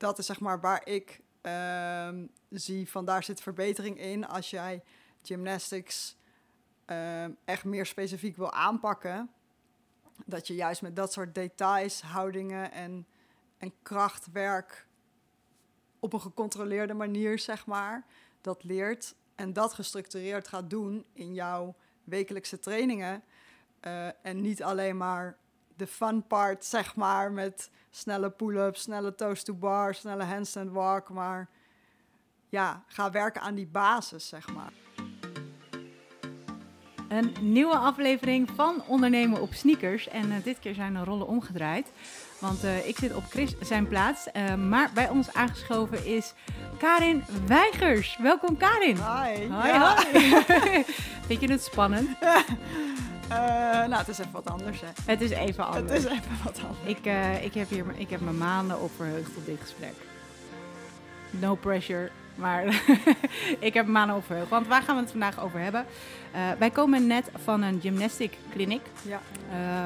dat is zeg maar waar ik ehm, zie van daar zit verbetering in. Als jij gymnastics ehm, echt meer specifiek wil aanpakken, dat je juist met dat soort details, houdingen en, en krachtwerk op een gecontroleerde manier, zeg maar, dat leert en dat gestructureerd gaat doen in jouw wekelijkse trainingen. Eh, en niet alleen maar de fun part, zeg maar, met snelle pull-ups, snelle toast to bar, snelle handstand walk. Maar ja, ga werken aan die basis, zeg maar. Een nieuwe aflevering van Ondernemen op Sneakers. En uh, dit keer zijn de rollen omgedraaid. Want uh, ik zit op Chris zijn plaats. Uh, maar bij ons aangeschoven is Karin Weigers. Welkom Karin. Hi. Hi, ja. hi. Vind je het spannend? Uh, nou, het is even wat anders, hè. Het is even anders. Het is even wat anders. Ik, uh, ik, heb, hier, ik heb me maanden op verheugd op dit gesprek. No pressure, maar ik heb me maanden op verheugd. Want waar gaan we het vandaag over hebben? Uh, wij komen net van een gymnastic clinic. Ja.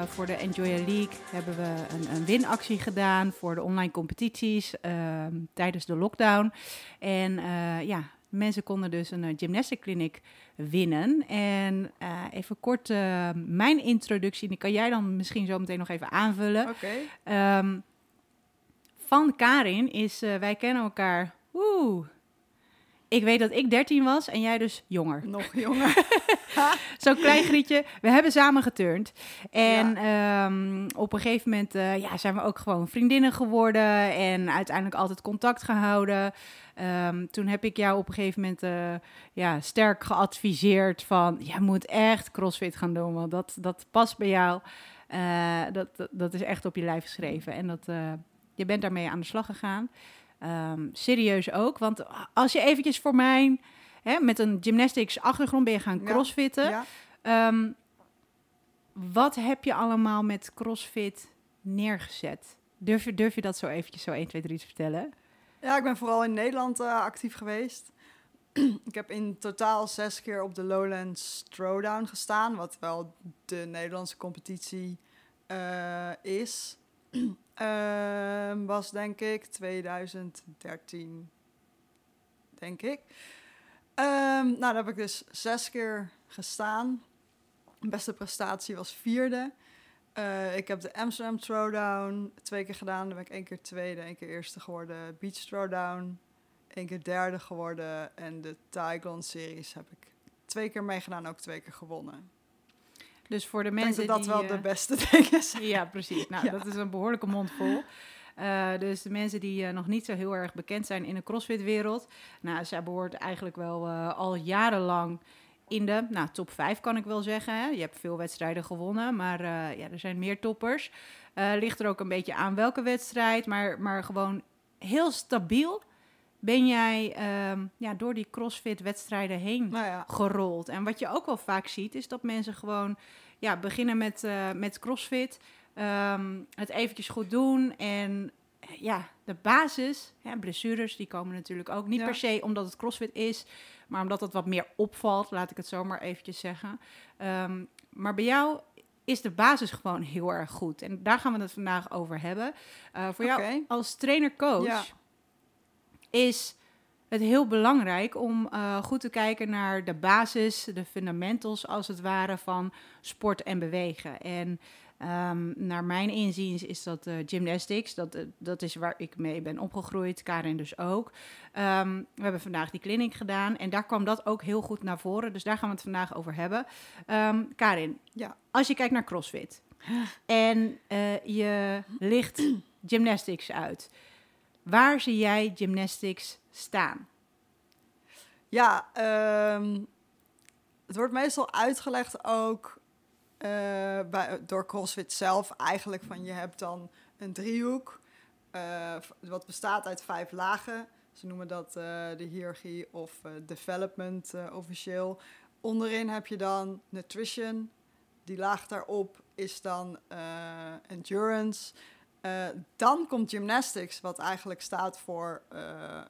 voor de Enjoy League hebben we een, een winactie gedaan voor de online competities ehm, tijdens de lockdown. En ja, mensen konden dus een gymnastic clinic winnen. En uh, even kort uh, mijn introductie, die kan jij dan misschien zo meteen nog even aanvullen. Okay. Um, van Karin is, wij kennen elkaar, oeh, ik weet dat ik 13 was en jij dus jonger. Nog jonger. Zo'n klein grietje. We hebben samen geturnd. En ja. um, op een gegeven moment uh, ja, zijn we ook gewoon vriendinnen geworden. En uiteindelijk altijd contact gehouden. Um, toen heb ik jou op een gegeven moment uh, ja, sterk geadviseerd van... Je moet echt crossfit gaan doen, want dat, dat past bij jou. Uh, dat, dat, dat, is echt op je lijf geschreven. En dat, je bent daarmee aan de slag gegaan. Um, serieus ook, want als je eventjes voor mij hè, met een gymnastics achtergrond ben je gaan crossfitten. Ja. Um, wat heb je allemaal met crossfit neergezet? Durf je, durf je dat zo eventjes zo 1, 2, 3 te vertellen? Ja, ik ben vooral in Nederland uh, actief geweest. ik heb in totaal zes keer op de Lowlands Throwdown gestaan, wat wel de Nederlandse competitie uh, is. Uh, was denk ik 2013, denk ik. Um, nou, daar heb ik dus zes keer gestaan. Beste prestatie was vierde. Uh, ik heb de Amsterdam Throwdown twee keer gedaan. Daar ben ik één keer tweede, één keer eerste geworden. Beach Throwdown, één keer derde geworden. En de Taigon Series heb ik twee keer meegedaan, ook twee keer gewonnen. Dus voor de mensen ik denk dat die, wel de beste dingen zijn. Ja, precies. Nou, Ja. dat is een behoorlijke mond vol. Uh, dus de mensen die uh, nog niet zo heel erg bekend zijn in de crossfit-wereld. Nou, zij behoort eigenlijk wel uh, al jarenlang in de nou, top 5, kan ik wel zeggen. Hè? Je hebt veel wedstrijden gewonnen, maar ja, er zijn meer toppers. ligt er ook een beetje aan welke wedstrijd, maar, maar gewoon heel stabiel ben jij um, ja, door die crossfit-wedstrijden heen Nou ja. gerold. En wat je ook wel vaak ziet, is dat mensen gewoon ja, beginnen met, uh, met crossfit. Um, het eventjes goed doen. En ja, de basis, ja, blessures, die komen natuurlijk ook. Niet Ja. per se omdat het crossfit is, maar omdat het wat meer opvalt, laat ik het zo maar eventjes zeggen. Um, maar bij jou is de basis gewoon heel erg goed. En daar gaan we het vandaag over hebben. Uh, voor jou als trainer-coach Ja. Is het heel belangrijk om uh, goed te kijken naar de basis, de fundamentals als het ware van sport en bewegen. En um, naar mijn inziens is dat uh, gymnastics, dat, uh, dat is waar ik mee ben opgegroeid, Karin dus ook. Um, we hebben vandaag die clinic gedaan en daar kwam dat ook heel goed naar voren, dus daar gaan we het vandaag over hebben. Um, Karin, Ja. als je kijkt naar CrossFit en je licht gymnastics uit, waar zie jij gymnastics staan? Ja, ehm, het wordt meestal uitgelegd ook eh, bij, door CrossFit zelf eigenlijk van je hebt dan een driehoek eh, wat bestaat uit vijf lagen. Ze noemen dat eh, de hiërarchie of development officieel. Onderin heb je dan nutrition. Die laag daarop is dan endurance. Eh, dan komt gymnastics, wat eigenlijk staat voor eh,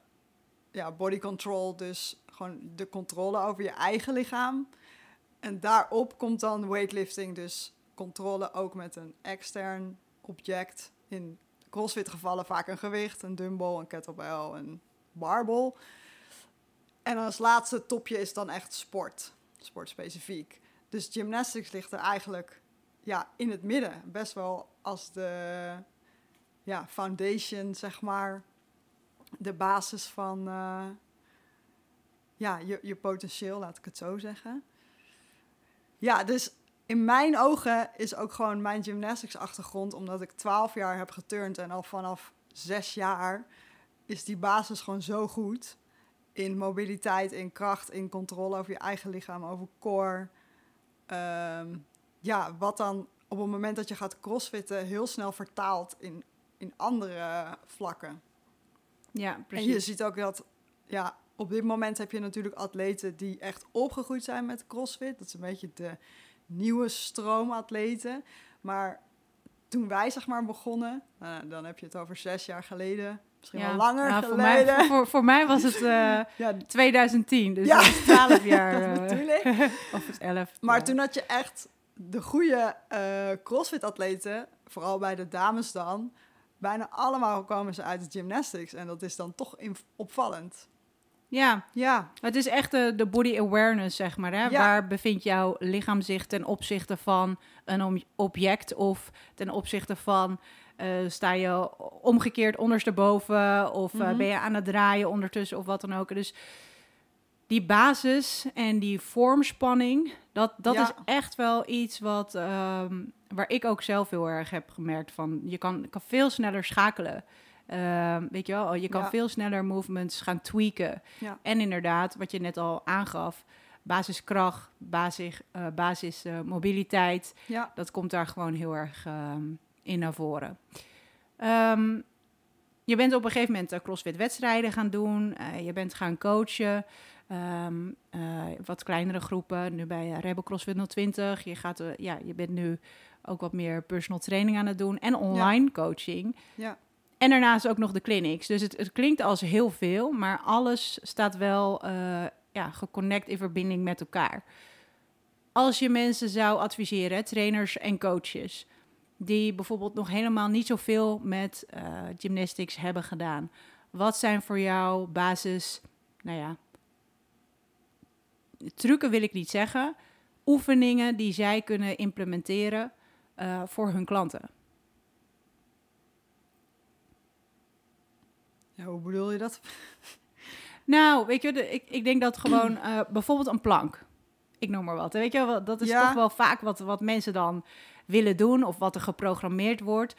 ja, body control, dus gewoon de controle over je eigen lichaam. En daarop komt dan weightlifting, dus controle ook met een extern object in crossfit gevallen vaak een gewicht, een dumbbell, een kettlebell, een barbell. En als laatste topje is dan echt sport, sportspecifiek. Dus gymnastics ligt er eigenlijk ja, in het midden, best wel als de ja, foundation, zeg maar, de basis van uh, ja, je, je potentieel, laat ik het zo zeggen. Ja, dus in mijn ogen is ook gewoon mijn gymnastics achtergrond, omdat ik 12 jaar heb geturnd en al vanaf zes jaar is die basis gewoon zo goed. In mobiliteit, in kracht, in controle over je eigen lichaam, over core. Um, ja, wat dan op het moment dat je gaat crossfitten heel snel vertaalt in, in andere vlakken. Ja, precies. En je ziet ook dat, ja, op dit moment heb je natuurlijk atleten die echt opgegroeid zijn met crossfit. Dat is een beetje de nieuwe stroomatleten. Maar toen wij zeg maar begonnen, nou, dan heb je het over zes jaar geleden, misschien wel langer nou, geleden. Voor mij, voor, voor mij was het uh, ja. 2010, dus ja. 12 jaar. Uh, natuurlijk. of het 11. Maar toen had je echt de goede uh, crossfit-atleten, vooral bij de dames dan, bijna allemaal komen ze uit de gymnastics. En dat is dan toch opvallend. Ja, ja. Het is echt de, de body awareness, zeg maar. Hè? Waar bevindt jouw lichaam zich ten opzichte van een object of ten opzichte van uh, sta je omgekeerd ondersteboven of mm -hmm. ben je aan het draaien ondertussen of wat dan ook. Dus die basis en die vormspanning, dat, dat ja. is echt wel iets wat, um, waar ik ook zelf heel erg heb gemerkt van, je kan, kan veel sneller schakelen. Uh, weet je wel, je kan ja. veel sneller movements gaan tweaken. Ja. En inderdaad, wat je net al aangaf, basiskracht, basis, uh, basis uh, mobiliteit, ja. dat komt daar gewoon heel erg um, in naar voren. Um, je bent op een gegeven moment crossfit wedstrijden gaan doen, je bent gaan coachen. Um, wat kleinere groepen, nu bij Rebel CrossFit 020. Je, gaat, ja, je bent nu ook wat meer personal training aan het doen en online coaching. Ja. En daarnaast ook nog de clinics. Dus het, het klinkt als heel veel, maar alles staat wel uh, ja, geconnect in verbinding met elkaar. Als je mensen zou adviseren, trainers en coaches, die bijvoorbeeld nog helemaal niet zoveel met uh, gymnastics hebben gedaan, wat zijn voor jou basis, nou ja, trucken wil ik niet zeggen, oefeningen die zij kunnen implementeren uh, voor hun klanten? Ja, hoe bedoel je dat? nou, weet je, de, ik, ik denk dat gewoon uh, bijvoorbeeld een plank. Ik noem maar wat. Weet je, dat is ja. toch wel vaak wat, wat mensen dan willen doen of wat er geprogrammeerd wordt.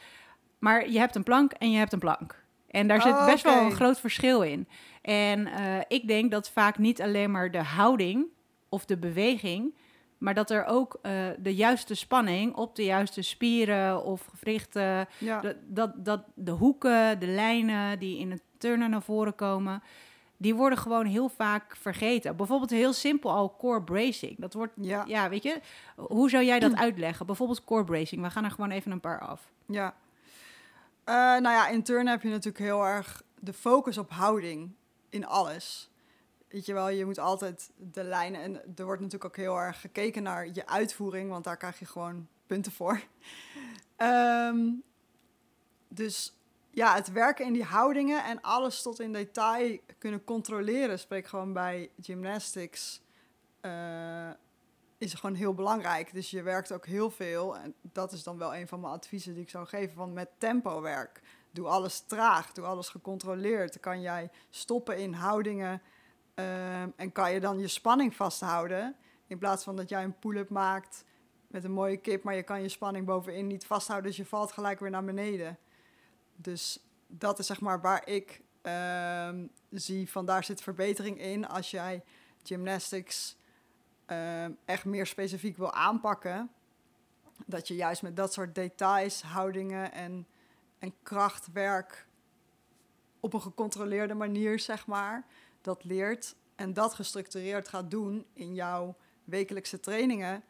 Maar je hebt een plank en je hebt een plank. En daar zit oh, best okay. wel een groot verschil in. En uh, ik denk dat vaak niet alleen maar de houding of de beweging, maar dat er ook uh, de juiste spanning op de juiste spieren of gewrichten, ja. dat, dat, dat de hoeken, de lijnen die in het turnen naar voren komen, die worden gewoon heel vaak vergeten. Bijvoorbeeld heel simpel al core bracing. Dat wordt, ja, ja weet je, hoe zou jij dat uitleggen? Bijvoorbeeld core bracing. We gaan er gewoon even een paar af. Ja. Uh, nou ja, in turnen heb je natuurlijk heel erg de focus op houding in alles. Weet je wel, je moet altijd de lijnen... En er wordt natuurlijk ook heel erg gekeken naar je uitvoering... want daar krijg je gewoon punten voor. um, dus ja, het werken in die houdingen... en alles tot in detail kunnen controleren... spreek gewoon bij gymnastics... Uh, is gewoon heel belangrijk. Dus je werkt ook heel veel. En dat is dan wel een van mijn adviezen die ik zou geven... van met tempo werk. Doe alles traag, doe alles gecontroleerd. Dan kan jij stoppen in houdingen... Uh, en kan je dan je spanning vasthouden. In plaats van dat jij een pull-up maakt met een mooie kip, maar je kan je spanning bovenin niet vasthouden, dus je valt gelijk weer naar beneden. Dus dat is zeg maar waar ik uh, zie van daar zit verbetering in. Als jij gymnastics uh, echt meer specifiek wil aanpakken, dat je juist met dat soort details, houdingen en, en krachtwerk op een gecontroleerde manier, zeg maar dat leert en dat gestructureerd gaat doen in jouw wekelijkse trainingen.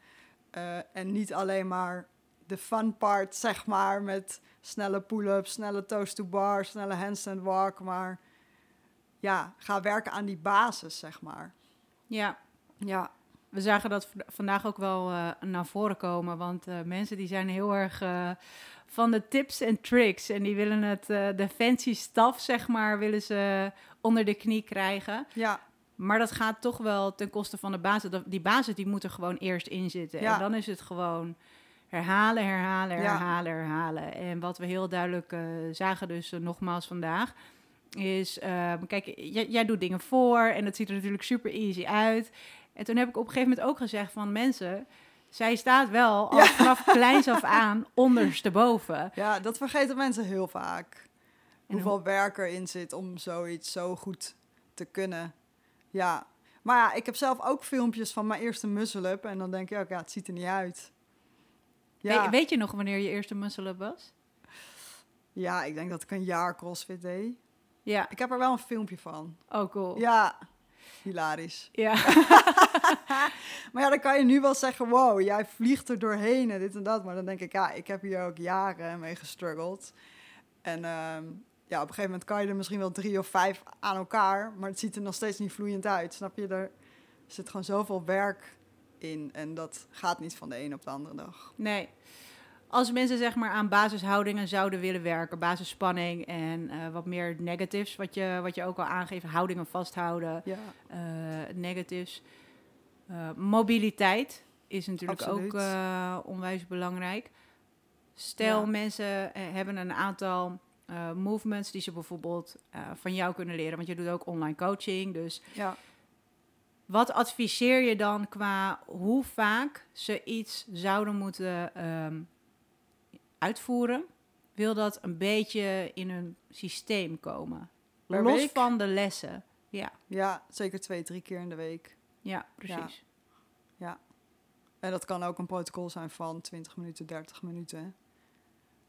Uh, en niet alleen maar de fun part, zeg maar, met snelle pull-ups, snelle toast to bar, snelle handstand walk, maar ja, ga werken aan die basis, zeg maar. Ja. Ja. We zagen dat vandaag ook wel eh, naar voren komen. Want eh, mensen die zijn heel erg eh, van de tips en tricks. En die willen het, eh, de fancy stuff, zeg maar, willen ze onder de knie krijgen. Ja, Maar dat gaat toch wel ten koste van de basis. Dat- Die basis die moet er gewoon eerst in zitten. Ja. En dan is het gewoon herhalen, herhalen, Ja. herhalen, herhalen. En wat we heel duidelijk eh, zagen dus eh, nogmaals vandaag... is, eh, kijk, jij, jij doet dingen voor en het ziet er natuurlijk super easy uit. En toen heb ik op een gegeven moment ook gezegd van... mensen, zij staat wel al Ja. vanaf kleins af aan ondersteboven. ja, dat vergeten mensen heel vaak. Hoeveel werk erin zit om zoiets zo goed te kunnen. Ja, maar ja, ik heb zelf ook filmpjes van mijn eerste muscle-up. En dan denk ik ook, ja, het ziet er niet uit. Ja, Weet, weet je nog wanneer je eerste muscle-up was? ja, ik denk dat ik een jaar CrossFit deed. Ja, Ik heb er wel een filmpje van. oh cool. Ja, hilarisch. ja. Maar ja, dan kan je nu wel zeggen, wow, jij vliegt er doorheen en dit en dat. Maar dan denk ik, ja, ik heb hier ook jaren mee gestruggeld. En ehm, ja, op een gegeven moment kan je er misschien wel drie of vijf aan elkaar. Maar het ziet er nog steeds niet vloeiend uit. Snap je? Er zit gewoon zoveel werk in. En dat gaat niet van de een op de andere dag. Nee. Als mensen zeg maar aan basishoudingen zouden willen werken, basisspanning en eh, wat meer negatives, wat je, wat je ook al aangeeft, houdingen vasthouden, Ja, eh, negatives. Eh, mobiliteit is natuurlijk Absoluut. ook onwijs belangrijk. Stel, Ja. mensen hebben een aantal eh, movements die ze bijvoorbeeld eh, van jou kunnen leren, want je doet ook online coaching, dus ja. wat adviseer je dan qua hoe vaak ze iets zouden moeten ehm, uitvoeren? Wil dat een beetje in hun systeem komen? Per Los week? van de lessen. Ja, ja, zeker twee, drie keer in de week. ja precies. En dat kan ook een protocol zijn van 20 minuten, 30 minuten.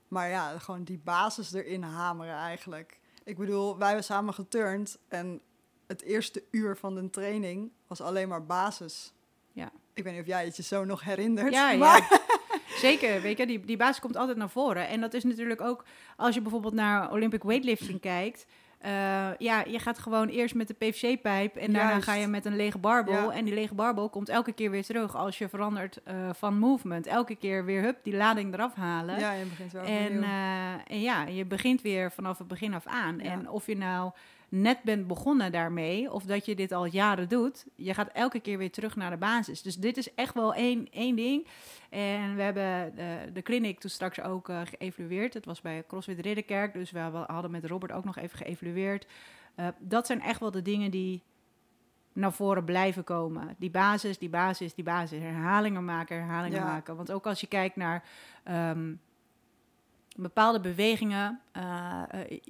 Maar ja, gewoon die basis erin hameren eigenlijk. Ik bedoel, wij hebben samen geturnd en het eerste uur van de training was alleen maar basis. Ja. Ik weet niet of jij het je zo nog herinnert. Ja, ja. maar Zeker, weet je, die, die basis komt altijd naar voren. En dat is natuurlijk ook, als je bijvoorbeeld naar Olympic weightlifting kijkt... eh, ja, je gaat gewoon eerst met de PVC-pijp en daarna Juist. ga je met een lege barbel. Ja. En die lege barbel komt elke keer weer terug als je verandert eh, van movement. Elke keer weer, hup, die lading eraf halen. ja, je begint wel En, eh, en ja, je begint weer vanaf het begin af aan. Ja. En of je nou net bent begonnen daarmee, of dat je dit al jaren doet, je gaat elke keer weer terug naar de basis. Dus dit is echt wel één, één ding. En we hebben de, de clinic toen straks ook eh, geëvalueerd. Het was bij CrossFit Ridderkerk, dus we hadden met Robert ook nog even geëvalueerd. Eh, dat zijn echt wel de dingen die naar voren blijven komen. Die basis, die basis, die basis. Herhalingen maken, herhalingen Ja. maken. Want ook als je kijkt naar ehm, bepaalde bewegingen, eh, eh,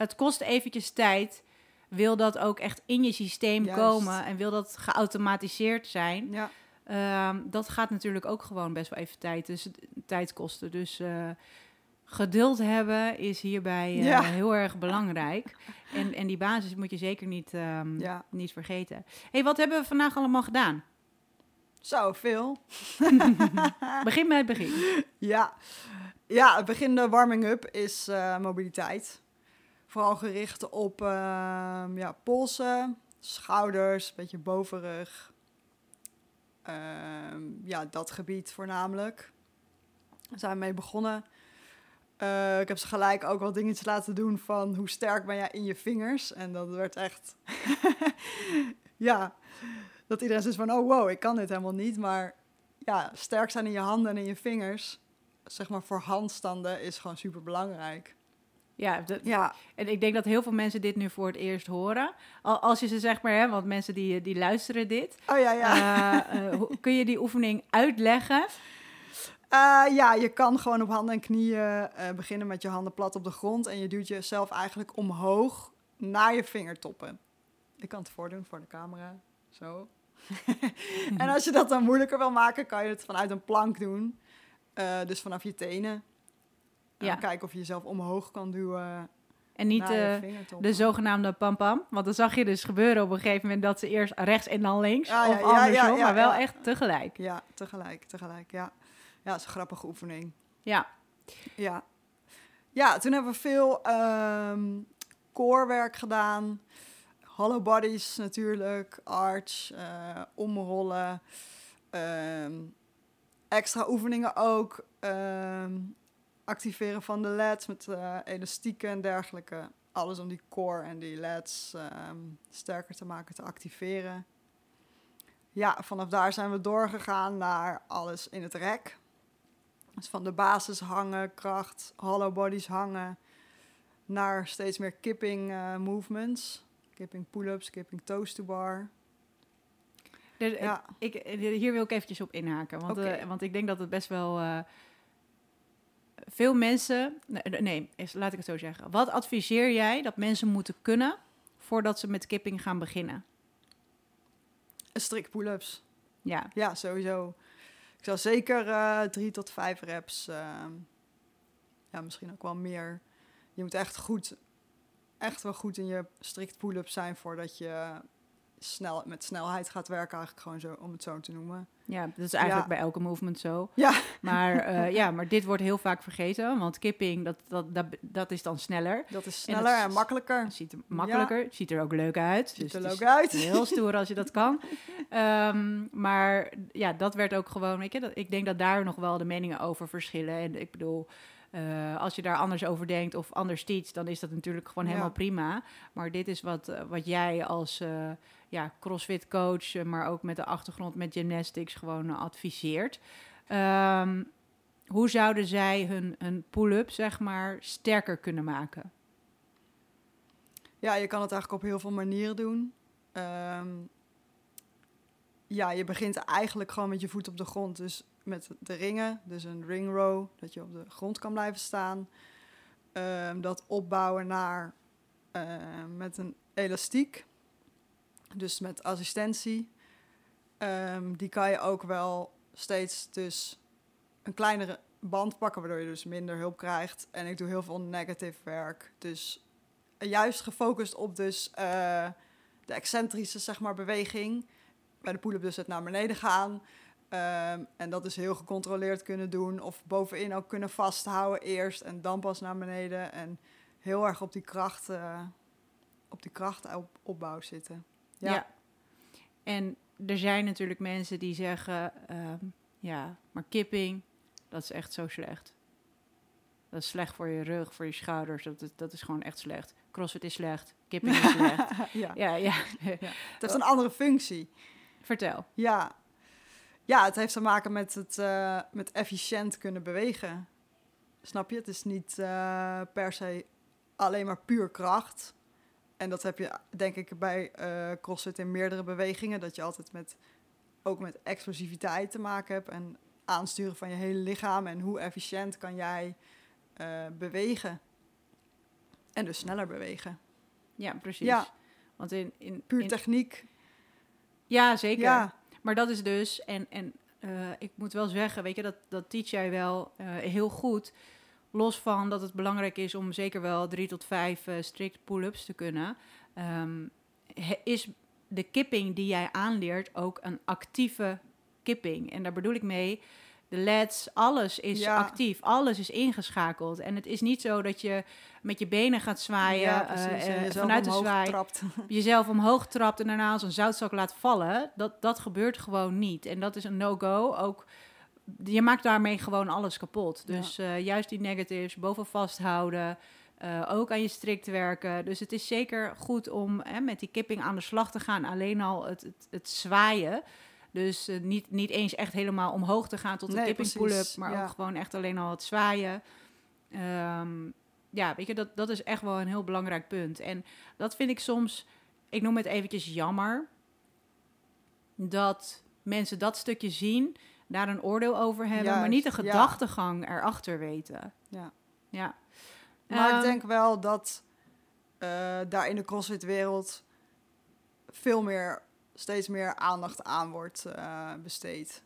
het kost eventjes tijd. Wil dat ook echt in je systeem Juist. komen en wil dat geautomatiseerd zijn? ja, Ehm, dat gaat natuurlijk ook gewoon best wel even tijd, dus, tijd kosten. Dus eh, geduld hebben is hierbij eh, Ja. heel erg belangrijk. En, en die basis moet je zeker niet, ehm, ja. niet vergeten. hey, wat hebben we vandaag allemaal gedaan? Zo, veel. Begin met het begin. Ja. ja, het begin de warming-up is eh, mobiliteit. Vooral gericht op ehm, ja, polsen, schouders, een beetje bovenrug. Ehm, ja, dat gebied voornamelijk. Daar zijn mee begonnen. Eh, ik heb ze gelijk ook wat dingetjes laten doen van hoe sterk ben jij in je vingers. En dat werd echt... ja, dat iedereen zegt van, oh wow, ik kan dit helemaal niet. Maar ja, sterk zijn in je handen en in je vingers, zeg maar voor handstanden, is gewoon super belangrijk. Ja, en ik denk dat heel veel mensen dit nu voor het eerst horen. Al, als je ze zeg maar, hè, want mensen die, die luisteren dit. oh ja, ja. Eh, eh, kun je die oefening uitleggen? Eh, ja, je kan gewoon op handen en knieën beginnen met je handen plat op de grond en je duwt jezelf eigenlijk omhoog naar je vingertoppen. Ik kan het voordoen voor de camera, zo. en als je dat dan moeilijker wil maken, kan je het vanuit een plank doen. Dus vanaf je tenen. Ja. kijken of je jezelf omhoog kan duwen En niet eh, de zogenaamde pam-pam. Want dan zag je dus gebeuren op een gegeven moment dat ze eerst rechts en dan links. Ah, ja, of andersom, maar wel echt tegelijk. Ja, tegelijk, tegelijk, ja. Ja, dat is een grappige oefening. Ja, Ja. Ja, toen hebben we veel ehm corewerk gedaan. hollow bodies natuurlijk, arch, eh, omrollen. ehm, extra oefeningen ook. ehm, activeren van de leds met eh, elastieken en dergelijke. Alles om die core en die leds ehm, sterker te maken, te activeren. Ja, vanaf daar zijn we doorgegaan naar alles in het rek. Dus van de basis hangen, kracht, hollow bodies hangen, naar steeds meer kipping eh, movements. Kipping pull-ups, kipping toes to bar. Ja. ik, hier wil ik eventjes op inhaken. Want, eh, want ik denk dat het best wel... eh, veel mensen... Nee, eens- laat ik het zo zeggen. Wat adviseer jij dat mensen moeten kunnen... voordat ze met kipping gaan beginnen? Strict pull-ups. Ja, Ja, sowieso. Ik zou zeker eh, drie tot vijf reps, ehm, ja, misschien ook wel meer. Je moet echt goed, echt wel goed in je strict pull-up zijn voordat je snel, met snelheid gaat werken, eigenlijk gewoon zo, om het zo te noemen. ja dat is eigenlijk Ja. bij elke movement zo. Ja. Maar, eh, ja, maar dit wordt heel vaak vergeten. Want kipping, dat, dat, dat, dat is dan sneller. Dat is En dat sneller en, makkelijker. Ziet er makkelijker, ziet er ook leuk uit. Ziet dus er leuk uit. Heel stoer als je dat kan. Ehm, maar ja, dat werd ook gewoon, weet je, dat, ik denk dat daar nog wel de meningen over verschillen. En ik bedoel, eh, als je daar anders over denkt of anders teach, dan is dat natuurlijk gewoon Ja. helemaal prima. Maar dit is wat, eh, wat jij als ja, CrossFit coach, eh, maar ook met de achtergrond met gymnastics gewoon eh, adviseert. Ehm, hoe zouden zij hun, pull-up, zeg maar, sterker kunnen maken? Ja, je kan het eigenlijk op heel veel manieren doen. Ehm, ja, je begint eigenlijk gewoon met je voet op de grond. Dus met de ringen, dus een ring row, dat je op de grond kan blijven staan. Ehm, dat opbouwen naar ehm, met een elastiek, dus met assistentie. Ehm, die kan je ook wel steeds dus een kleinere band pakken, waardoor je dus minder hulp krijgt. En ik doe heel veel negative werk, dus juist gefocust op dus eh, de excentrische zeg maar, beweging. Bij de pull-up dus het naar beneden gaan. Ehm, en dat is heel gecontroleerd kunnen doen. Of bovenin ook kunnen vasthouden eerst en dan pas naar beneden. En heel erg op die kracht, eh, op die krachtopbouw zitten. Ja. Ja. En er zijn natuurlijk mensen die zeggen, ehm, ja, maar kipping, dat is echt zo slecht. Dat is slecht voor je rug, voor je schouders. Dat is, dat is gewoon echt slecht. CrossFit is slecht. Kipping is slecht. ja. Ja, ja. Het heeft een andere functie. Vertel. Ja. ja, het heeft te maken met het eh, met efficiënt kunnen bewegen. Snap je? Het is niet eh, per se alleen maar puur kracht. En dat heb je denk ik bij eh CrossFit in meerdere bewegingen. Dat je altijd met, ook met explosiviteit te maken hebt. En aansturen van je hele lichaam. En hoe efficiënt kan jij eh, bewegen. En dus sneller bewegen. Ja, precies. Ja. Want in, in, Puur in- techniek. Ja, zeker. Ja, Maar dat is dus, en, en eh, ik moet wel zeggen, weet je, dat, dat teach jij wel heel goed. Los van dat het belangrijk is om zeker wel drie tot vijf eh, strict pull-ups te kunnen, ehm, is de kipping die jij aanleert ook een actieve kipping. En daar bedoel ik mee, de leds, alles is Ja. actief, alles is ingeschakeld. En het is niet zo dat je met je benen gaat zwaaien, ja eh, precies. Vanuit de zwaai trapt. jezelf omhoog trapt en daarna als een zoutzak laat vallen, dat, dat gebeurt gewoon niet. En dat is een no-go. Ook, je maakt daarmee gewoon alles kapot. Ja. Dus eh, juist die negatives, boven vasthouden, eh, ook aan je strikt werken. Dus het is zeker goed om hè, met die kipping aan de slag te gaan. Alleen al het, het, het zwaaien. Dus eh, niet, niet eens echt helemaal omhoog te gaan tot de Nee, kipping pull-up, maar ja. ook gewoon echt alleen al het zwaaien. Ehm, ja, weet je, dat, dat is echt wel een heel belangrijk punt. En dat vind ik soms, ik noem het eventjes jammer, dat mensen dat stukje zien, daar een oordeel over hebben, maar niet de ja. gedachtegang erachter weten. Ja. Ja. Maar Ehm, ik denk wel dat eh, daar in de CrossFit-wereld veel meer, steeds meer aandacht aan wordt eh, besteed.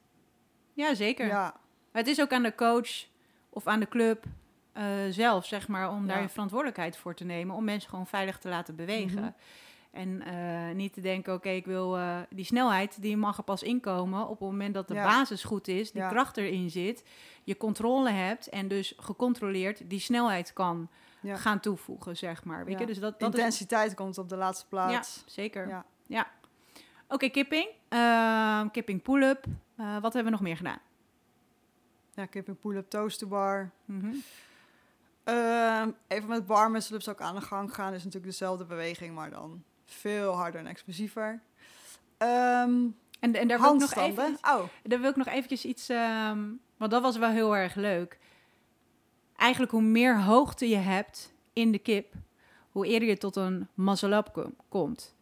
Ja, zeker. Ja, Het is ook aan de coach of aan de club eh, zelf, zeg maar, om daar je verantwoordelijkheid voor te nemen, om mensen gewoon veilig te laten bewegen. Mhm. En eh, niet te denken, oké, ik wil eh, die snelheid, die mag er pas inkomen op het moment dat de Ja. basis goed is, die Ja. kracht erin zit, je controle hebt en dus gecontroleerd die snelheid kan Ja. gaan toevoegen, zeg maar. Weet Ja. je, dus dat, dat is Intensiteit komt op de laatste plaats. zeker. Ja. Ja. Oké, kipping. Ehm, kipping pull-up. Eh, wat hebben we nog meer gedaan? Ja, kipping pull-up, toaster bar. Mhm. Ehm, even met bar muscle-ups ook aan de gang gaan. Is natuurlijk dezelfde beweging, maar dan veel harder en explosiever. Ehm En, en daar wil ik nog even, Oh, daar wil ik nog eventjes iets... ehm, want dat was wel heel erg leuk. Eigenlijk hoe meer hoogte je hebt in de kip... hoe eerder je tot een muzzle-up kom- komt.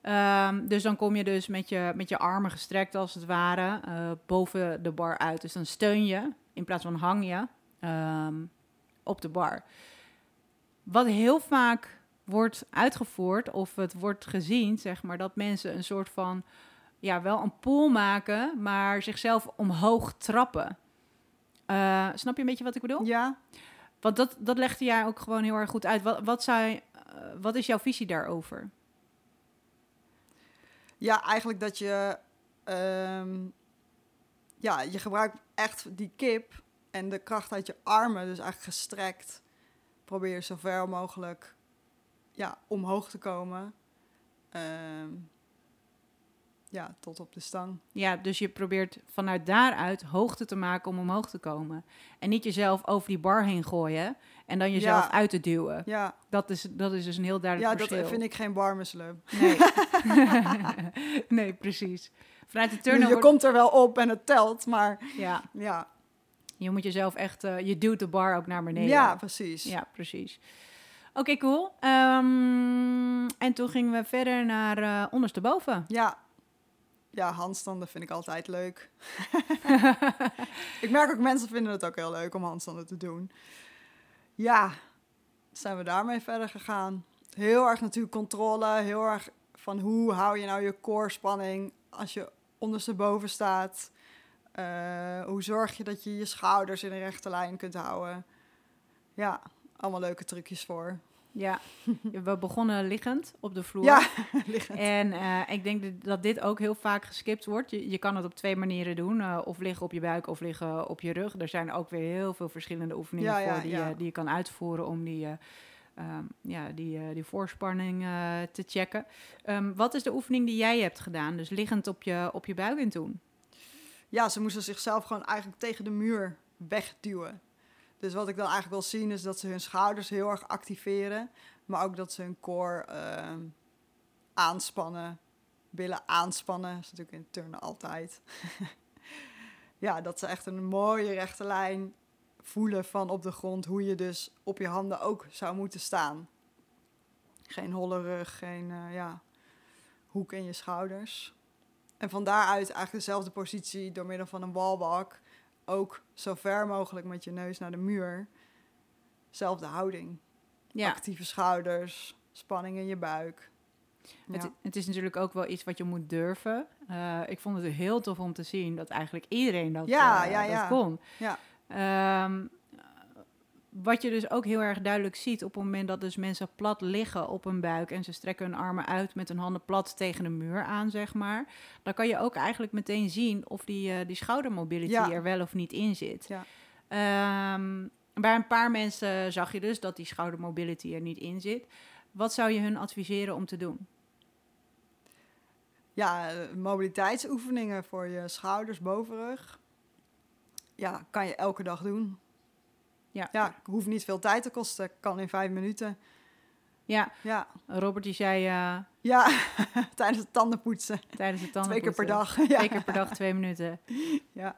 Ehm, dus dan kom je dus met je, met je armen gestrekt als het ware eh, boven de bar uit. Dus dan steun je in plaats van hang je op de bar. Wat heel vaak wordt uitgevoerd of het wordt gezien, zeg maar, dat mensen een soort van, ja, wel een pool maken, maar zichzelf omhoog trappen. Eh, snap je een beetje wat ik bedoel? ja. Want dat, dat legde jij ook gewoon heel erg goed uit. Wat, wat, zou, eh, wat is jouw visie daarover? Ja, eigenlijk dat je... ehm, ja, je gebruikt echt die kip en de kracht uit je armen, dus eigenlijk gestrekt. Probeer je zo ver mogelijk ja, omhoog te komen. Ehm, ja, tot op de stang. Ja, dus je probeert vanuit daaruit hoogte te maken om omhoog te komen. En niet jezelf over die bar heen gooien en dan jezelf Ja. uit te duwen. Ja, Dat is, dat is dus een heel duidelijk ja dat verschil. vind ik geen bar muscle-up. Nee. nee, precies. Vanuit de turnen je komt er wel op en het telt, maar Ja, ja, je moet jezelf echt... eh, je duwt de bar ook naar beneden. ja precies. Ja, precies. Oké, cool. Ehm, en toen gingen we verder naar eh ondersteboven. Ja. Ja, handstanden vind ik altijd leuk. ik merk ook mensen vinden het ook heel leuk om handstanden te doen. Ja, zijn we daarmee verder gegaan. Heel erg natuurlijk controle, heel erg van hoe hou je nou je core spanning als je ondersteboven staat. Eh, hoe zorg je dat je je schouders in een rechte lijn kunt houden. Ja, allemaal leuke trucjes voor. Ja, we begonnen liggend op de vloer. Ja, liggend. En eh, ik denk dat- dit ook heel vaak geskipt wordt. Je, je kan het op twee manieren doen. eh, of liggen op je buik of liggen op je rug. Er zijn ook weer heel veel verschillende oefeningen Ja, ja, voor die, ja. die je kan uitvoeren om die, eh, ehm, ja, die, die voorspanning te checken. Ehm, wat is de oefening die jij hebt gedaan? Dus liggend op je, op je buik in toen. ja, ze moesten zichzelf gewoon eigenlijk tegen de muur wegduwen. Dus wat ik dan eigenlijk wil zien is dat ze hun schouders heel erg activeren. Maar ook dat ze hun core ehm, aanspannen. Billen aanspannen. Dat is natuurlijk in turnen altijd. ja, dat ze echt een mooie rechte lijn voelen van op de grond. Hoe je dus op je handen ook zou moeten staan. Geen holle rug, geen eh, ja, hoek in je schouders. En van daaruit eigenlijk dezelfde positie door middel van een wallwalk. Ook zo ver mogelijk met je neus naar de muur. Zelfde houding. Ja, Actieve schouders, spanning in je buik. Ja. Het, het is natuurlijk ook wel iets wat je moet durven. Eh, ik vond het heel tof om te zien dat eigenlijk iedereen dat, Ja, eh, ja, dat ja. kon. Ja. Ehm, wat je dus ook heel erg duidelijk ziet op het moment dat dus mensen plat liggen op hun buik en ze strekken hun armen uit met hun handen plat tegen de muur aan, zeg maar. Dan kan je ook eigenlijk meteen zien of die, eh, die schoudermobility Ja. er wel of niet in zit. Ja. Ehm, bij een paar mensen zag je dus dat die schoudermobility er niet in zit. Wat zou je hun adviseren om te doen? Ja, eh, mobiliteitsoefeningen voor je schouders, bovenrug. Ja, kan je elke dag doen. Ja. Ja, hoeft niet veel tijd te kosten. Kan in vijf minuten. Ja, Ja, Robert die zei eh, ja. tijdens het tandenpoetsen. tijdens de tanden Twee keer per dag. Ja. Twee keer per dag, twee minuten. Ja.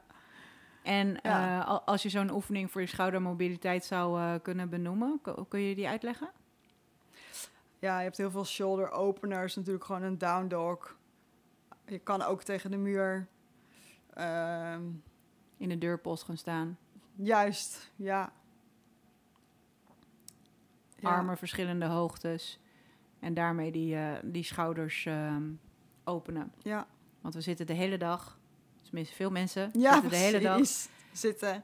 En Ja. eh, al- als je zo'n oefening voor je schoudermobiliteit zou eh, kunnen benoemen, kun je die uitleggen? ja, je hebt heel veel shoulder openers. Natuurlijk gewoon een down dog. Je kan ook tegen de muur. Ehm, In de deurpost gaan staan. juist, ja. Armen verschillende hoogtes. En daarmee die, eh, die schouders ehm, openen. Ja, Want we zitten de hele dag, tenminste veel mensen, ja zitten de hele dag. Zitten.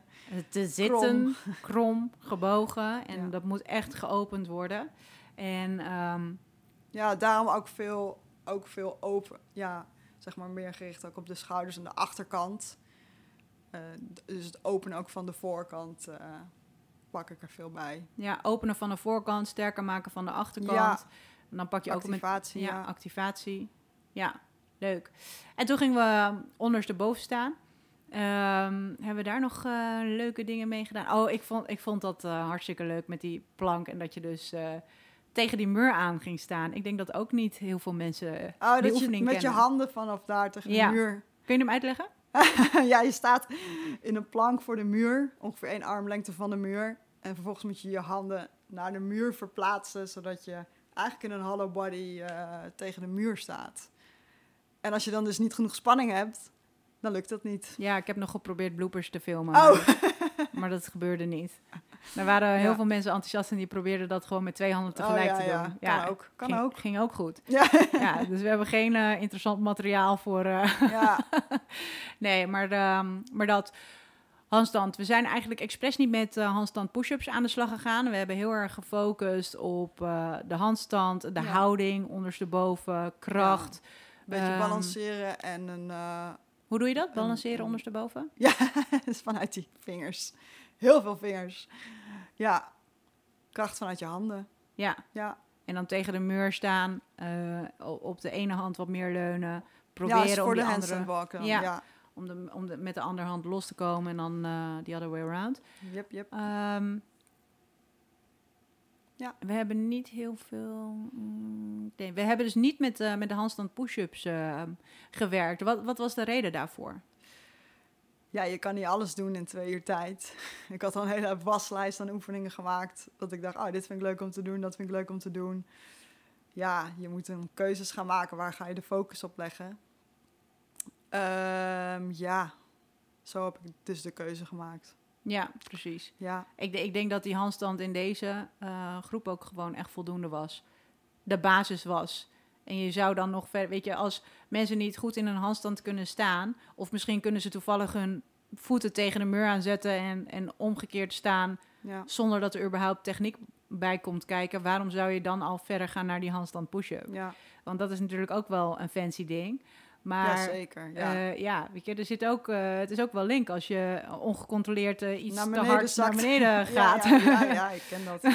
te zitten, krom, gebogen. En Ja. dat moet echt geopend worden. En ehm, Ja, daarom ook veel, ook veel open. Ja, zeg maar meer gericht ook op de schouders en de achterkant. Eh, dus het openen ook van de voorkant. eh, pak ik er veel bij. Ja, openen van de voorkant, sterker maken van de achterkant. Ja. En dan pak je ook met Activatie, ja, ja. activatie. Ja, leuk. En toen gingen we ondersteboven staan. Ehm, hebben we daar nog eh, leuke dingen mee gedaan? Oh, ik vond, ik vond dat eh, hartstikke leuk met die plank. En dat je dus eh, tegen die muur aan ging staan. Ik denk dat ook niet heel veel mensen eh, Oh, die dat je oefening met je handen vanaf daar tegen Ja. de muur. Kun je hem uitleggen? ja, je staat in een plank voor de muur, ongeveer één armlengte van de muur. En vervolgens moet je je handen naar de muur verplaatsen, zodat je eigenlijk in een hollow body eh, tegen de muur staat. En als je dan dus niet genoeg spanning hebt, dan lukt dat niet. Ja, ik heb nog geprobeerd bloopers te filmen. Oh, Maar, maar dat gebeurde niet. Er waren heel Ja. veel mensen enthousiast en die probeerden dat gewoon met twee handen oh tegelijk ja, te ja. doen. Kan ook. Kan ging, ook. Ging ook goed. Ja. Ja, dus we hebben geen eh, interessant materiaal voor. eh, ja. nee, maar, ehm, maar dat handstand. We zijn eigenlijk expres niet met eh, handstand push-ups aan de slag gegaan. We hebben heel erg gefocust op eh, de handstand, de Ja. houding, ondersteboven, kracht. Een beetje Ehm, balanceren en een... eh, Hoe doe je dat? Balanceren een- ondersteboven? Ja, vanuit die vingers. Heel veel vingers. Ja, kracht vanuit je handen. Ja. Ja, En dan tegen de muur staan, op de ene hand wat meer leunen. ja Proberen om voor die de andere, handstand walken. Ja. Ja. Om, de, om de, met de andere hand los te komen en dan eh the other way around. Yep, yep. Ehm, Ja. We hebben niet heel veel. mm, nee, we hebben dus niet met, eh, met de handstand push-ups eh, gewerkt. Wat, wat was de reden daarvoor? Ja, je kan niet alles doen in twee uur tijd. Ik had al een hele waslijst aan oefeningen gemaakt. Dat ik dacht, oh, dit vind ik leuk om te doen, dat vind ik leuk om te doen. Ja, je moet een keuzes gaan maken. Waar ga je de focus op leggen? Ehm, ja, zo heb ik dus de keuze gemaakt. Ja, precies. Ja, Ik, ik denk dat die handstand in deze eh, groep ook gewoon echt voldoende was. De basis was. En je zou dan nog verder, weet je, als mensen niet goed in een handstand kunnen staan, of misschien kunnen ze toevallig hun voeten tegen de muur aanzetten en, en omgekeerd staan, ja. zonder dat er überhaupt techniek bij komt kijken, waarom zou je dan al verder gaan naar die handstand push-up? Ja, Want dat is natuurlijk ook wel een fancy ding. Maar ja zeker. Ja. ja. ja, weet je, er zit ook, eh, het is ook wel link als je ongecontroleerd eh, iets te hard zakt. naar beneden gaat. Ja, ja, ja, ik ken dat.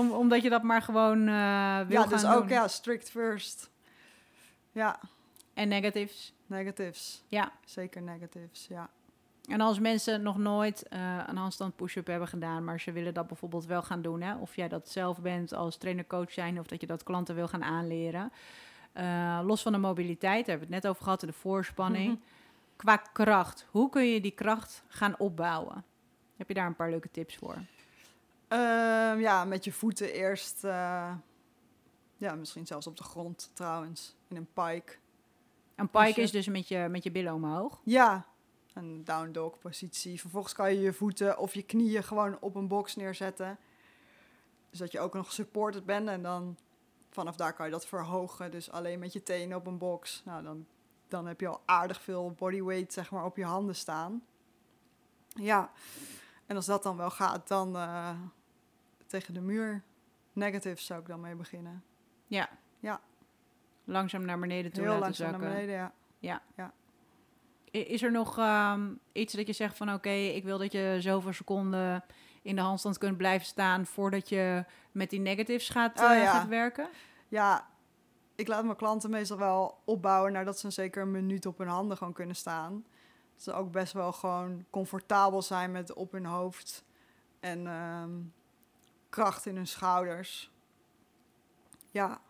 Om, omdat je dat maar gewoon eh wil ja, gaan dus doen. ook ja, strict first. Ja, En negatives. negatives. Ja. Zeker negatives, ja. En als mensen nog nooit eh, een handstand push-up hebben gedaan, maar ze willen dat bijvoorbeeld wel gaan doen, hè? of jij dat zelf bent als trainer-coach zijn, of dat je dat klanten wil gaan aanleren. Eh, los van de mobiliteit, daar hebben we het net over gehad, de voorspanning. Qua kracht, hoe kun je die kracht gaan opbouwen? Heb je daar een paar leuke tips voor? Ehm, ja, met je voeten eerst. eh, ja, misschien zelfs op de grond trouwens. In een pike. Een pike is dus met je, met je billen omhoog. Ja, een down dog positie. Vervolgens kan je je voeten of je knieën gewoon op een box neerzetten. Dus dat je ook nog supported bent. En dan vanaf daar kan je dat verhogen. Dus alleen met je tenen op een box. Nou, dan, dan heb je al aardig veel bodyweight zeg maar, op je handen staan. Ja, en als dat dan wel gaat, dan eh, tegen de muur. Negatives zou ik dan mee beginnen. Ja. Ja. Langzaam naar beneden toe Heel laten langzaam naar beneden, ja. I- Is er nog ehm, iets dat je zegt van oké, ik wil dat je zoveel seconden in de handstand kunt blijven staan voordat je met die negatives gaat, Oh, eh, ja. gaat werken? Ja, ik laat mijn klanten meestal wel opbouwen nadat ze zeker een minuut op hun handen gewoon kunnen staan. Dat ze ook best wel gewoon comfortabel zijn met op hun hoofd en ehm, kracht in hun schouders. Ja.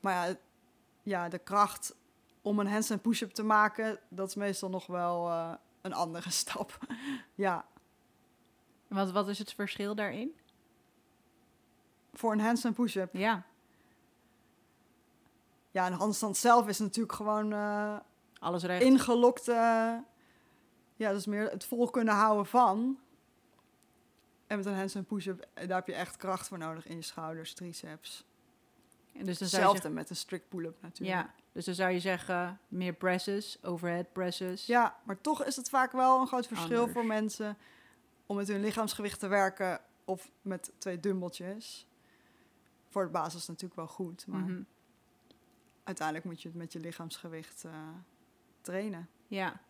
Maar ja, ja, de kracht om een handstand push-up te maken, dat is meestal nog wel eh, een andere stap. ja, Wat, wat is het verschil daarin? voor een handstand push-up. Ja, Ja, een handstand zelf is natuurlijk gewoon... eh, alles recht. ingelokte. Ja, dat is meer het vol kunnen houden van. En met een handstand push-up, eh, daar heb je echt kracht voor nodig in je schouders, triceps. En dus dan Hetzelfde zeggen, met een strict pull-up natuurlijk. ja, dus dan zou je zeggen meer presses, overhead presses. Ja, maar toch is het vaak wel een groot verschil Anders. voor mensen om met hun lichaamsgewicht te werken of met twee dumbbeltjes. Voor de basis natuurlijk wel goed, maar Mhm. uiteindelijk moet je het met je lichaamsgewicht eh, trainen. Ja.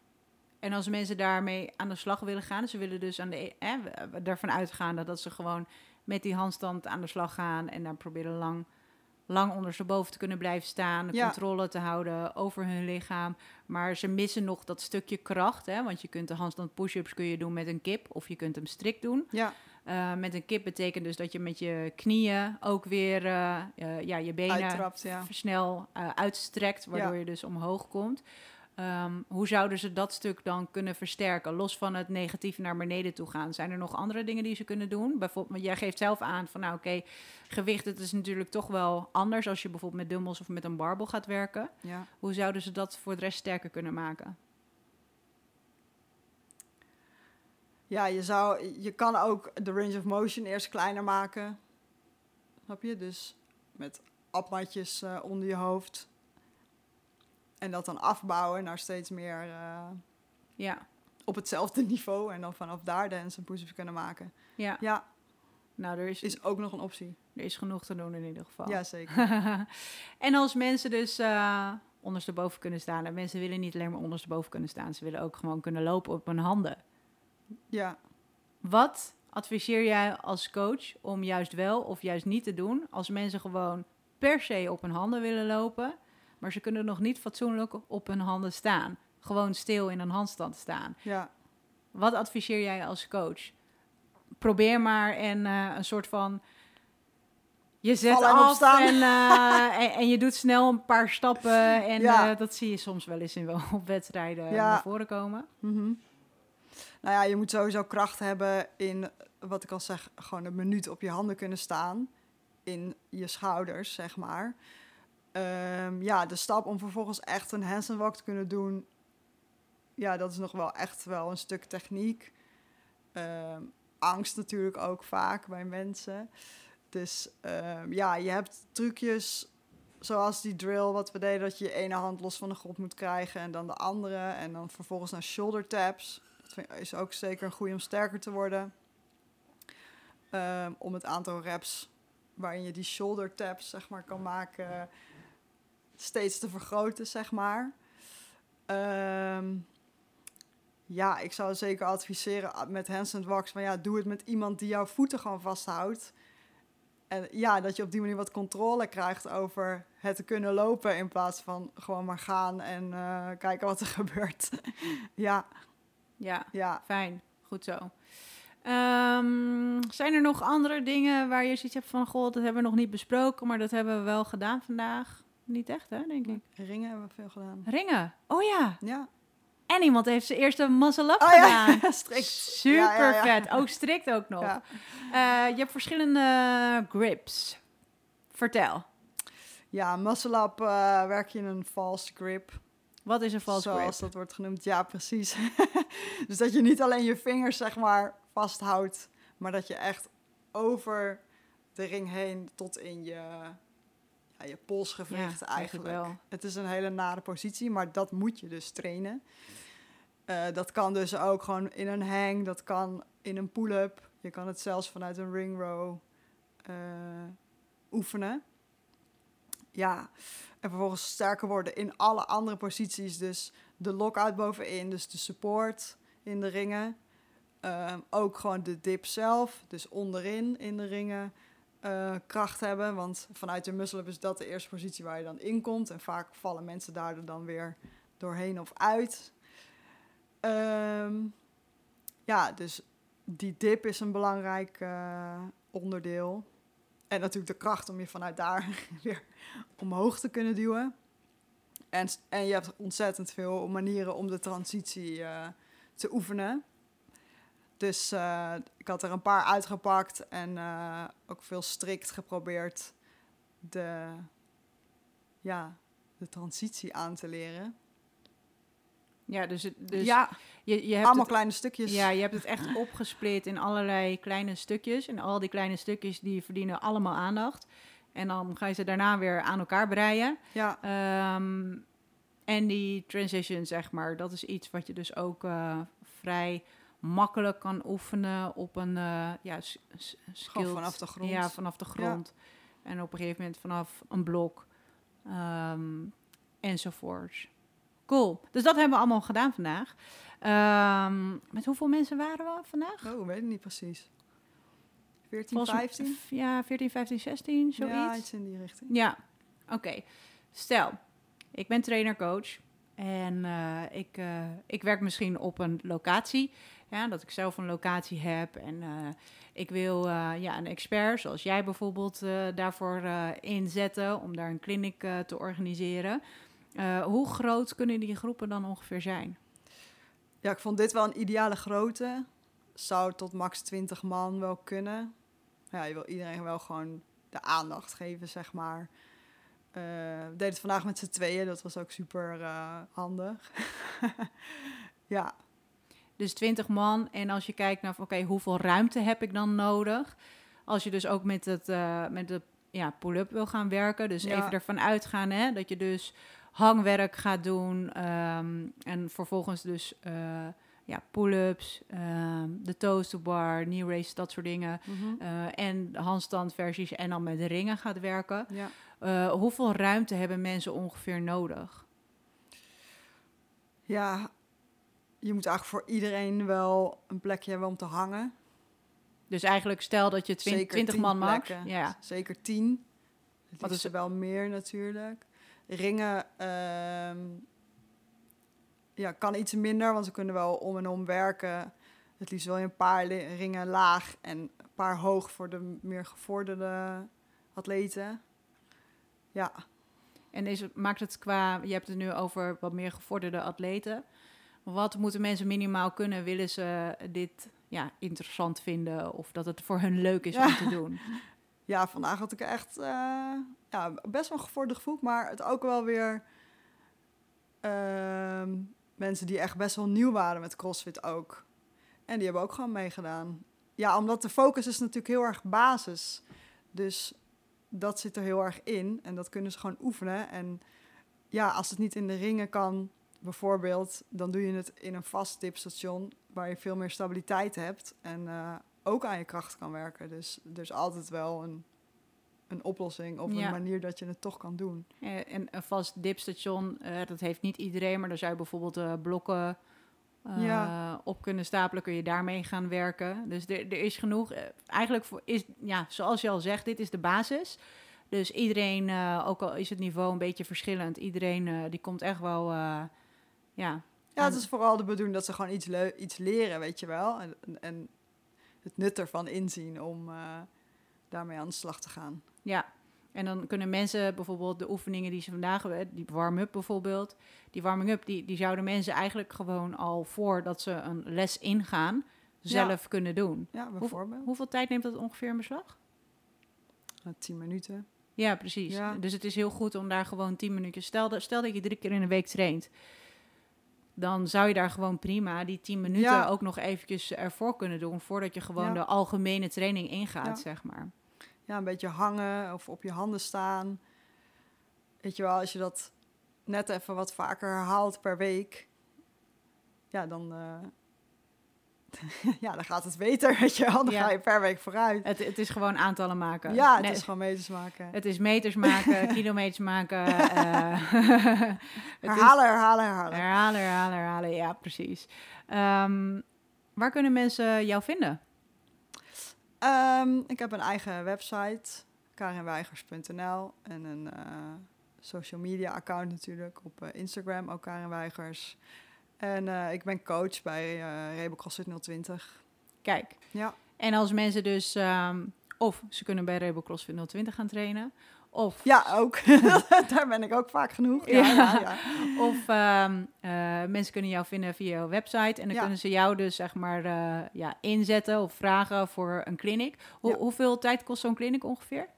En als mensen daarmee aan de slag willen gaan, ze willen dus aan de, eh, ervan uitgaan dat ze gewoon met die handstand aan de slag gaan en dan proberen lang, lang ondersteboven te kunnen blijven staan, de Ja. controle te houden over hun lichaam. Maar ze missen nog dat stukje kracht, hè? want je kunt de handstand push-ups kun je doen met een kip of je kunt hem strikt doen. Ja, Eh, met een kip betekent dus dat je met je knieën ook weer eh, eh, ja, je benen uittrapt, ja. snel uitstrekt, waardoor Ja. je dus omhoog komt. Ehm, hoe zouden ze dat stuk dan kunnen versterken? Los van het negatief naar beneden toe gaan. Zijn er nog andere dingen die ze kunnen doen? Bijvoorbeeld, jij geeft zelf aan van nou oké, gewicht, het is natuurlijk toch wel anders als je bijvoorbeeld met dumbbells of met een barbel gaat werken. ja. Hoe zouden ze dat voor de rest sterker kunnen maken? Ja, je, zou, je kan ook de range of motion eerst kleiner maken. Snap je? Dus met appmatjes eh, onder je hoofd. En dat dan afbouwen naar steeds meer eh, Ja, op hetzelfde niveau. En dan vanaf daar dance en kunnen maken. ja. Ja, nou er is, is ook nog een optie. er is genoeg te doen in ieder geval. Ja, zeker. en als mensen dus eh ondersteboven kunnen staan. En mensen willen niet alleen maar ondersteboven kunnen staan. Ze willen ook gewoon kunnen lopen op hun handen. Ja, Wat adviseer jij als coach om juist wel of juist niet te doen... als mensen gewoon per se op hun handen willen lopen... maar ze kunnen nog niet fatsoenlijk op hun handen staan. Gewoon stil in een handstand staan. ja. Wat adviseer jij als coach? Probeer maar en eh, een soort van... Je zet en af en, eh, en, en je doet snel een paar stappen. En Ja. eh, dat zie je soms wel eens in wel op wedstrijden Ja. naar voren komen. Mhm. Nou ja, je moet sowieso kracht hebben in, wat ik al zeg, gewoon een minuut op je handen kunnen staan. In je schouders, zeg maar. Ehm, ja, de stap om vervolgens echt een handstand walk te kunnen doen. Ja, dat is nog wel echt wel een stuk techniek. Ehm, angst natuurlijk ook vaak bij mensen. Dus ehm, ja, je hebt trucjes zoals die drill wat we deden, dat je je ene hand los van de grond moet krijgen en dan de andere. En dan vervolgens naar shoulder taps. Dat is ook zeker een goede om sterker te worden. Om het aantal reps waarin je die shoulder taps zeg maar, kan maken steeds te vergroten, zeg maar. Ehm, ja, ik zou zeker adviseren met handstand walks, maar ja, doe het met iemand die jouw voeten gewoon vasthoudt. En ja, dat je op die manier wat controle krijgt over het te kunnen lopen in plaats van gewoon maar gaan en eh, kijken wat er gebeurt. ja, Ja, ja. fijn. Goed zo. Ehm, zijn er nog andere dingen waar je zoiets hebt van... Goh, dat hebben we nog niet besproken, maar dat hebben we wel gedaan vandaag? Niet echt, hè, denk ik. Ringen hebben we veel gedaan. Ringen. Oh ja. Ja. En iemand heeft zijn eerste muscle up Oh gedaan. ja, strikt. Super Ja, vet. Ook strikt ook nog. Eh, je hebt verschillende grips. Vertel. Ja, muscle up eh, werk je in een false grip. Wat is een false zoals grip? dat wordt genoemd. Ja, precies. dus dat je niet alleen je vingers zeg maar vasthoudt, maar dat je echt over de ring heen tot in je, ja, je Ja, eigenlijk. eigenlijk wel. Het is een hele nare positie, maar dat moet je dus trainen. Eh, dat kan dus ook gewoon in een hang, dat kan in een pull-up. Je kan het zelfs vanuit een ring row eh, oefenen. Ja, en vervolgens sterker worden in alle andere posities. Dus de lockout bovenin, dus de support in de ringen. Ehm, ook gewoon de dip zelf, dus onderin in de ringen eh, kracht hebben. Want vanuit de muscle-up is dat de eerste positie waar je dan in komt. En vaak vallen mensen daar dan weer doorheen of uit. Ehm, ja, dus die dip is een belangrijk eh, onderdeel. En natuurlijk de kracht om je vanuit daar weer omhoog te kunnen duwen. En, en je hebt ontzettend veel manieren om de transitie eh, te oefenen. Dus eh, ik had er een paar uitgepakt en eh, ook veel strikt geprobeerd de, ja, de transitie aan te leren. Ja, dus, dus ja, je, je hebt allemaal het, kleine stukjes. ja, je hebt het echt opgesplit in allerlei kleine stukjes. En al die kleine stukjes die verdienen allemaal aandacht. En dan ga je ze daarna weer aan elkaar breien. ja, Ehm, en die transition, zeg maar, dat is iets wat je dus ook eh, vrij makkelijk kan oefenen op een uh, ja, s- s- gewoon skilled- vanaf de grond. Ja, vanaf de grond. En op een gegeven moment vanaf een blok. ehm, enzovoorts. Cool. Dus dat hebben we allemaal gedaan vandaag. Ehm, met hoeveel mensen waren we vandaag? Oh, weet ik niet precies. 14, Volgens mij- 15? Ja, 14, 15, 16, zoiets. Ja, iets in die richting. Ja, oké. Stel, ik ben trainer-coach en eh, ik, eh, ik werk misschien op een locatie. Ja, dat ik zelf een locatie heb en eh, ik wil eh, ja, een expert, zoals jij bijvoorbeeld, eh, daarvoor inzetten om daar een kliniek te organiseren. Hoe groot kunnen die groepen dan ongeveer zijn? Ja, ik vond dit wel een ideale grootte. Zou tot max 20 man wel kunnen. Ja, je wil iedereen wel gewoon de aandacht geven, zeg maar. Eh, we deden het vandaag met z'n tweeën, dat was ook super handig. ja, Dus 20 man. En als je kijkt naar, oké, hoeveel ruimte heb ik dan nodig? Als je dus ook met, het, eh, met de ja, pull-up wil gaan werken. Dus Ja. even ervan uitgaan hè, dat je dus hangwerk gaat doen. ehm, en vervolgens dus eh, ja, pull-ups, ehm, de toasterbar, knee race, dat soort dingen. mhm. eh, en de handstandversies en dan met de ringen gaat werken. ja. Hoeveel ruimte hebben mensen ongeveer nodig? ja, je moet eigenlijk voor iedereen wel een plekje hebben om te hangen. Dus eigenlijk stel dat je twin- Zeker 20 tien man plekken. Ja, Zeker tien. Het Wat is er wel meer natuurlijk. Ringen ehm, ja, kan iets minder, want ze kunnen wel om en om werken. Het liefst je een paar ringen laag en een paar hoog voor de meer gevorderde atleten. Ja, En is, maakt het qua, je hebt het nu over wat meer gevorderde atleten. Wat moeten mensen minimaal kunnen? Willen ze dit ja, interessant vinden of dat het voor hun leuk is om te doen? ja vandaag had ik echt eh, ja, best wel een gevorderd gevoel, maar het ook wel weer ehm, mensen die echt best wel nieuw waren met CrossFit ook. En die hebben ook gewoon meegedaan. Ja, omdat de focus is natuurlijk heel erg basis. Dus dat zit er heel erg in en dat kunnen ze gewoon oefenen. En ja, als het niet in de ringen kan, bijvoorbeeld, dan doe je het in een vast dipstation waar je veel meer stabiliteit hebt en eh, ook aan je kracht kan werken. Dus er is altijd wel een, een oplossing of Ja. een manier dat je het toch kan doen. En een vast dipstation, eh, dat heeft niet iedereen, maar daar zou je bijvoorbeeld eh, blokken Ja. op kunnen stapelen. Kun je daarmee gaan werken. Dus er, er is genoeg. eigenlijk voor, is, ja, zoals je al zegt, dit is de basis. Dus iedereen, ook al is het niveau een beetje verschillend, iedereen die komt echt wel, ja, Ja, het is vooral de bedoeling dat ze gewoon iets, iets leren, weet je wel. En, en het nut ervan inzien om eh, daarmee aan de slag te gaan. Ja, en dan kunnen mensen bijvoorbeeld de oefeningen die ze vandaag hebben, die warm-up bijvoorbeeld, die warming-up, die, die zouden mensen eigenlijk gewoon al voordat ze een les ingaan, zelf kunnen doen. Ja, bijvoorbeeld. Hoeveel tijd neemt dat ongeveer in beslag? Uh, tien minuten. Ja, precies. Ja. Dus het is heel goed om daar gewoon 10 minuutjes. Stel, dat- stel dat je drie keer in de week traint. Dan zou je daar gewoon prima die 10 minuten Ja. ook nog eventjes ervoor kunnen doen. Voordat je gewoon Ja. de algemene training ingaat, Ja. zeg maar. Ja, een beetje hangen of op je handen staan. Weet je wel, als je dat net even wat vaker herhaalt per week, ja, dan, eh, ja, dan gaat het beter, weet je wel. Dan Ja. ga je per week vooruit. Het, het is gewoon aantallen maken. Ja, het Nee, is gewoon meters maken. Het is meters maken, kilometers maken. eh, is- herhalen, herhalen, herhalen. herhalen, herhalen, herhalen. Ja, precies. Ehm, waar kunnen mensen jou vinden? Ehm, ik heb een eigen website, karinweigers.nl. En een eh, social media account natuurlijk op eh, Instagram, ook Karin Weigers. En eh, ik ben coach bij eh Rebel CrossFit 020. Kijk. Ja. En als mensen dus... ehm, of ze kunnen bij Rebel CrossFit 020 gaan trainen. Of, Ja, ook. Daar ben ik ook vaak genoeg. Ja, Ja. of ehm, eh, mensen kunnen jou vinden via jouw website. En dan kunnen ze jou dus zeg maar ja, inzetten of vragen voor een clinic. Hoeveel tijd kost zo'n clinic ongeveer?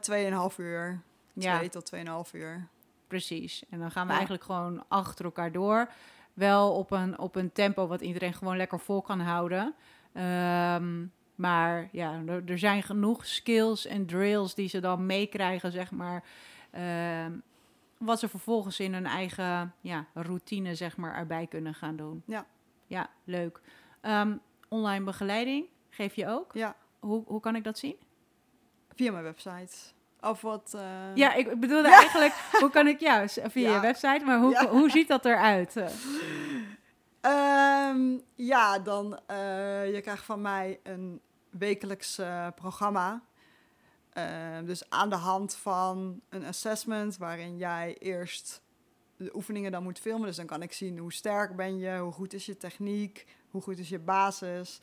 Tweeënhalf uur. Ja. Twee tot tweeënhalf uur. Precies. En dan gaan we Ja. eigenlijk gewoon achter elkaar door. Wel op een, op een tempo wat iedereen gewoon lekker vol kan houden. Ehm, maar ja, er, er zijn genoeg skills en drills die ze dan meekrijgen, zeg maar. Ehm, wat ze vervolgens in hun eigen ja, routine, zeg maar, erbij kunnen gaan doen. Ja. Ja, leuk. Ehm, online begeleiding geef je ook. Ja, Hoe, hoe kan ik dat zien? via mijn website. Of wat... eh, Ja, ik bedoelde Ja. eigenlijk, hoe kan ik, ja, s- via Ja. je website, maar hoe, Ja. hoe ziet dat eruit? Ehm, ja, dan eh je krijgt van mij een wekelijks eh, programma. Ehm, dus aan de hand van een assessment waarin jij eerst de oefeningen dan moet filmen. Dus dan kan ik zien hoe sterk ben je, hoe goed is je techniek, hoe goed is je basis.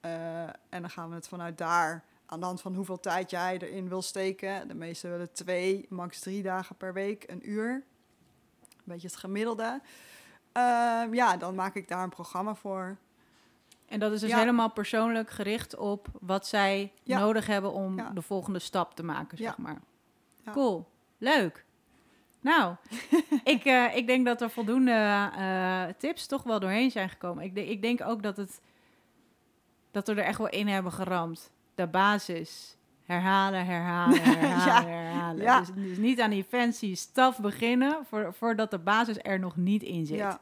En dan gaan we het vanuit daar aan de hand van hoeveel tijd jij erin wil steken. De meesten willen twee, max drie dagen per week, een uur. Een beetje het gemiddelde. Ehm, ja, dan maak ik daar een programma voor. En dat is dus Ja. helemaal persoonlijk gericht op wat zij Ja. nodig hebben om Ja. de volgende stap te maken, zeg maar. Ja. Cool, leuk. Nou, ik, eh, ik denk dat er voldoende eh, tips toch wel doorheen zijn gekomen. Ik, de- ik denk ook dat, het, dat we er echt wel in hebben geramd. De basis. Herhalen, herhalen, herhalen, herhalen. Ja. Dus, dus niet aan die fancy stuff beginnen voor, voordat de basis er nog niet in zit. Ja,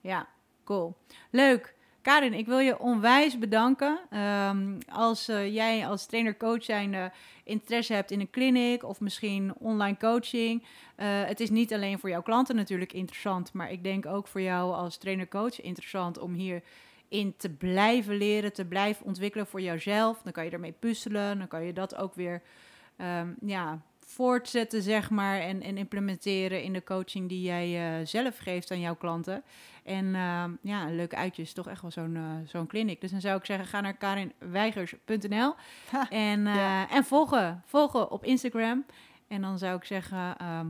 Ja, cool. Leuk. Karin, ik wil je onwijs bedanken. Ehm, als eh, jij als trainer-coach zijnde interesse hebt in een clinic of misschien online coaching. eh, het is niet alleen voor jouw klanten natuurlijk interessant, maar ik denk ook voor jou als trainer-coach interessant om hierin te blijven leren, te blijven ontwikkelen voor jouzelf. Dan kan je ermee puzzelen, dan kan je dat ook weer ehm, ja, voortzetten, zeg maar, en, en implementeren in de coaching die jij eh, zelf geeft aan jouw klanten. En ehm, ja, een leuke uitje is toch echt wel zo'n eh, zo'n clinic. Dus dan zou ik zeggen, ga naar karinweigers.nl en, eh, ja. en volgen, volgen op Instagram. En dan zou ik zeggen, ehm,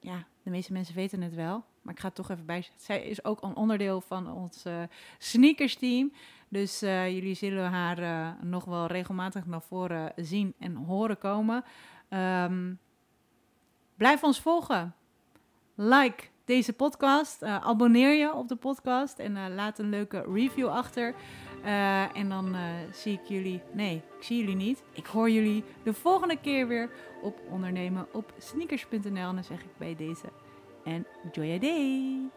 ja, de meeste mensen weten het wel. Maar ik ga het toch even bijzetten. Zij is ook een onderdeel van ons eh, sneakers team. Dus eh, jullie zullen haar eh, nog wel regelmatig naar voren zien en horen komen. Ehm, blijf ons volgen. Like deze podcast. abonneer je op de podcast en laat een leuke review achter. Eh, en dan eh, zie ik jullie. Nee, ik zie jullie niet. Ik hoor jullie de volgende keer weer op ondernemen op sneakers.nl. En dan zeg ik bij deze. En enjoy your day.